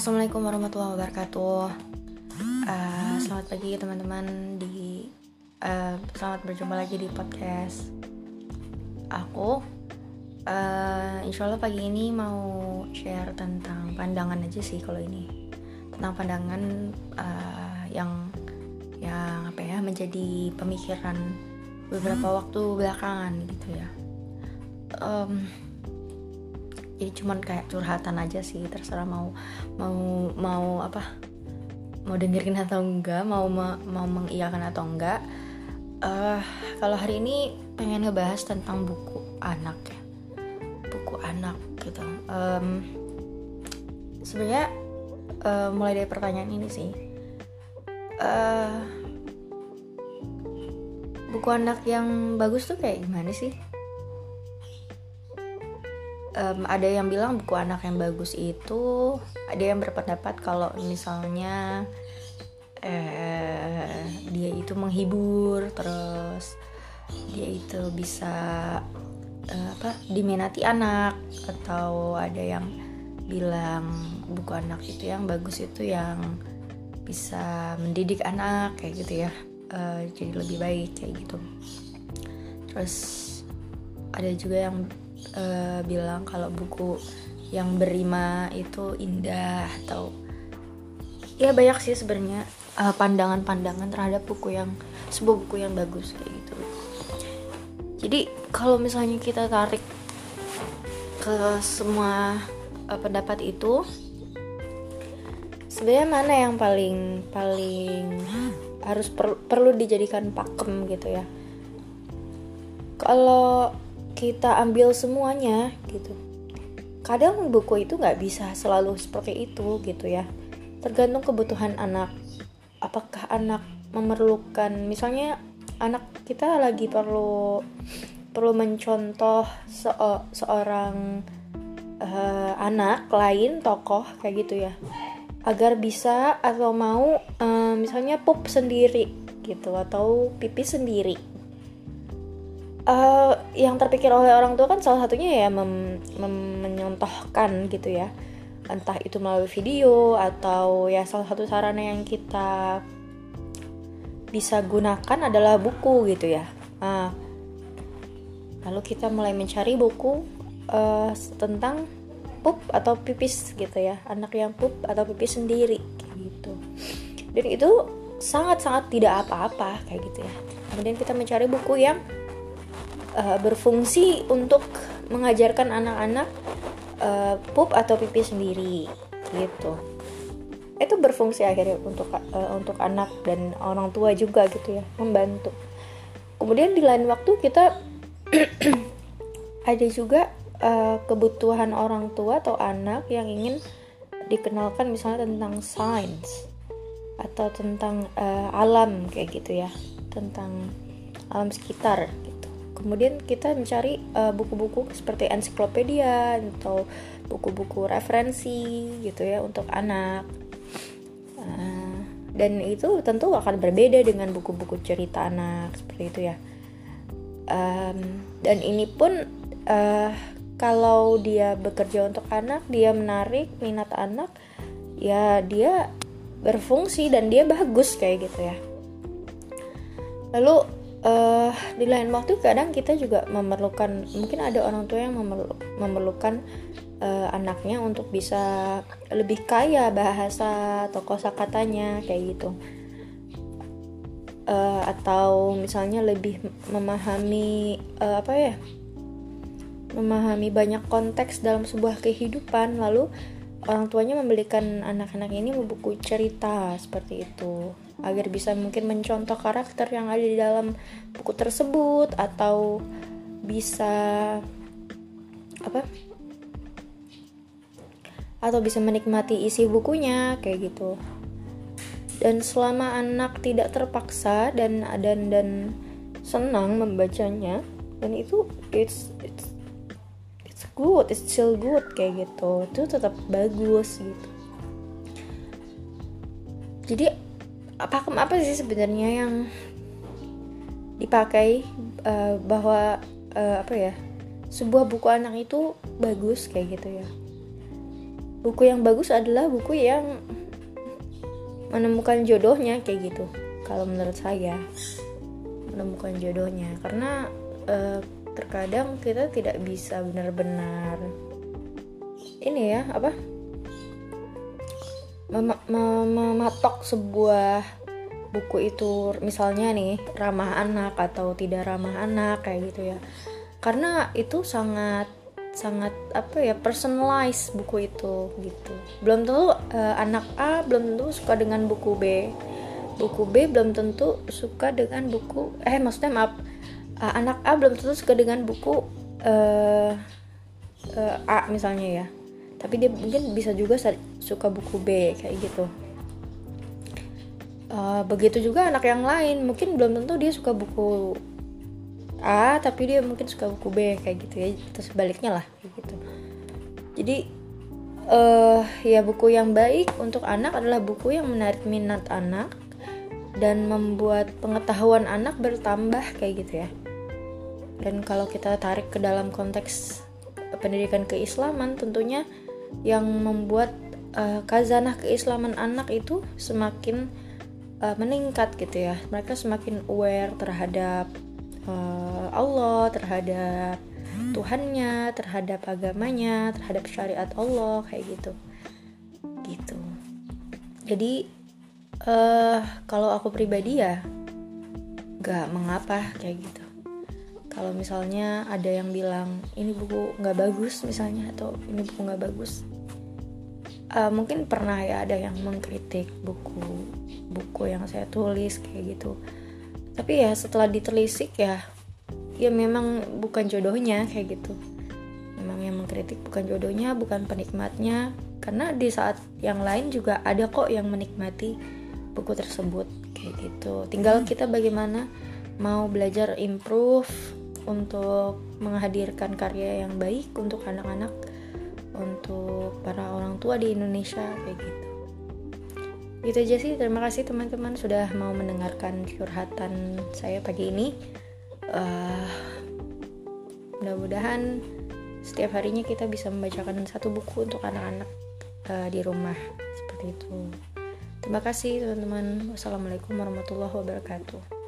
Assalamualaikum warahmatullahi wabarakatuh. Uh, selamat pagi teman-teman di uh, selamat berjumpa lagi di podcast aku. Uh, insya Allah pagi ini mau share tentang pandangan aja sih kalau ini tentang pandangan uh, yang yang apa ya menjadi pemikiran beberapa waktu belakangan gitu ya. Um, jadi cuman kayak curhatan aja sih terserah mau mau mau apa mau dengerin atau enggak mau mau mengiyakan atau enggak. Uh, kalau hari ini pengen ngebahas tentang buku anak ya. Buku anak gitu. Um, sebenarnya uh, mulai dari pertanyaan ini sih. Uh, buku anak yang bagus tuh kayak gimana sih um, ada yang bilang buku anak yang bagus itu ada yang berpendapat kalau misalnya eh, dia itu menghibur terus dia itu bisa uh, apa diminati anak atau ada yang bilang buku anak itu yang bagus itu yang bisa mendidik anak kayak gitu ya. Uh, jadi lebih baik kayak gitu. Terus ada juga yang uh, bilang kalau buku yang berima itu indah atau ya banyak sih sebenarnya uh, pandangan-pandangan terhadap buku yang sebuah buku yang bagus kayak gitu. Jadi kalau misalnya kita tarik ke semua uh, pendapat itu sebenarnya mana yang paling paling harus per, perlu dijadikan pakem gitu ya? Kalau kita ambil semuanya gitu. Kadang buku itu nggak bisa selalu seperti itu gitu ya. Tergantung kebutuhan anak. Apakah anak memerlukan misalnya anak kita lagi perlu perlu mencontoh se seorang uh, anak lain tokoh kayak gitu ya. Agar bisa atau mau uh, misalnya pup sendiri gitu atau pipi sendiri uh, yang terpikir oleh orang tua kan salah satunya ya mem, mem menyontohkan gitu ya. Entah itu melalui video atau ya salah satu sarana yang kita bisa gunakan adalah buku gitu ya. Nah, lalu kita mulai mencari buku uh, tentang pup atau pipis gitu ya. Anak yang pup atau pipis sendiri gitu. Dan itu sangat-sangat tidak apa-apa kayak gitu ya. Kemudian kita mencari buku yang uh, berfungsi untuk mengajarkan anak-anak uh, pup atau pipi sendiri gitu. Itu berfungsi akhirnya untuk uh, untuk anak dan orang tua juga gitu ya membantu. Kemudian di lain waktu kita ada juga uh, kebutuhan orang tua atau anak yang ingin dikenalkan misalnya tentang sains atau tentang uh, alam kayak gitu ya tentang alam sekitar kemudian kita mencari uh, buku-buku seperti ensiklopedia atau buku-buku referensi gitu ya untuk anak. Uh, dan itu tentu akan berbeda dengan buku-buku cerita anak seperti itu ya. Um, dan ini pun uh, kalau dia bekerja untuk anak dia menarik minat anak ya dia berfungsi dan dia bagus kayak gitu ya. Lalu uh, di lain waktu kadang kita juga memerlukan mungkin ada orang tua yang memerlu, memerlukan uh, anaknya untuk bisa lebih kaya bahasa atau kosakatanya kayak gitu. Uh, atau misalnya lebih memahami uh, apa ya memahami banyak konteks dalam sebuah kehidupan lalu orang tuanya membelikan anak-anak ini buku cerita seperti itu. Agar bisa mungkin mencontoh karakter yang ada di dalam buku tersebut atau bisa apa? Atau bisa menikmati isi bukunya kayak gitu. Dan selama anak tidak terpaksa dan dan dan senang membacanya dan itu it's it's good it's still good kayak gitu. Itu tetap bagus gitu. Jadi pakem apa sih sebenarnya yang dipakai uh, bahwa uh, apa ya sebuah buku anak itu bagus kayak gitu ya? Buku yang bagus adalah buku yang menemukan jodohnya kayak gitu kalau menurut saya. Menemukan jodohnya. Karena uh, terkadang kita tidak bisa benar-benar ini ya apa? Mem mem mematok sebuah buku itu misalnya nih ramah anak atau tidak ramah anak kayak gitu ya. Karena itu sangat sangat apa ya personalize buku itu gitu. Belum tentu uh, anak A belum tentu suka dengan buku B. Buku B belum tentu suka dengan buku eh maksudnya maaf uh, anak A belum tentu suka dengan buku uh, uh, A misalnya ya. Tapi dia mungkin bisa juga suka buku B kayak gitu. Uh, begitu juga anak yang lain. Mungkin belum tentu dia suka buku A tapi dia mungkin suka buku B kayak gitu ya. Terus sebaliknya lah kayak gitu. Jadi uh, ya buku yang baik untuk anak adalah buku yang menarik minat anak dan membuat pengetahuan anak bertambah kayak gitu ya dan kalau kita tarik ke dalam konteks pendidikan keislaman tentunya yang membuat uh, kazanah keislaman anak itu semakin uh, meningkat gitu ya mereka semakin aware terhadap uh, Allah, terhadap Tuhannya, terhadap agamanya, terhadap syariat Allah kayak gitu. Gitu. Jadi uh, kalau aku pribadi ya gak mengapa kayak gitu. Kalau misalnya ada yang bilang ini buku nggak bagus misalnya atau ini buku nggak bagus, uh, mungkin pernah ya ada yang mengkritik buku buku yang saya tulis kayak gitu. Tapi ya setelah ditelisik ya ya memang bukan jodohnya kayak gitu. Memang yang mengkritik bukan jodohnya bukan penikmatnya. Karena di saat yang lain juga ada kok yang menikmati buku tersebut kayak gitu. Tinggal kita bagaimana mau belajar improve untuk menghadirkan karya yang baik untuk anak-anak untuk para orang tua di Indonesia kayak gitu. Gitu aja sih. Terima kasih teman-teman sudah mau mendengarkan curhatan saya pagi ini. Uh, mudah-mudahan setiap harinya kita bisa membacakan satu buku untuk anak-anak uh, di rumah. Seperti itu. Terima kasih teman-teman. Wassalamualaikum warahmatullahi wabarakatuh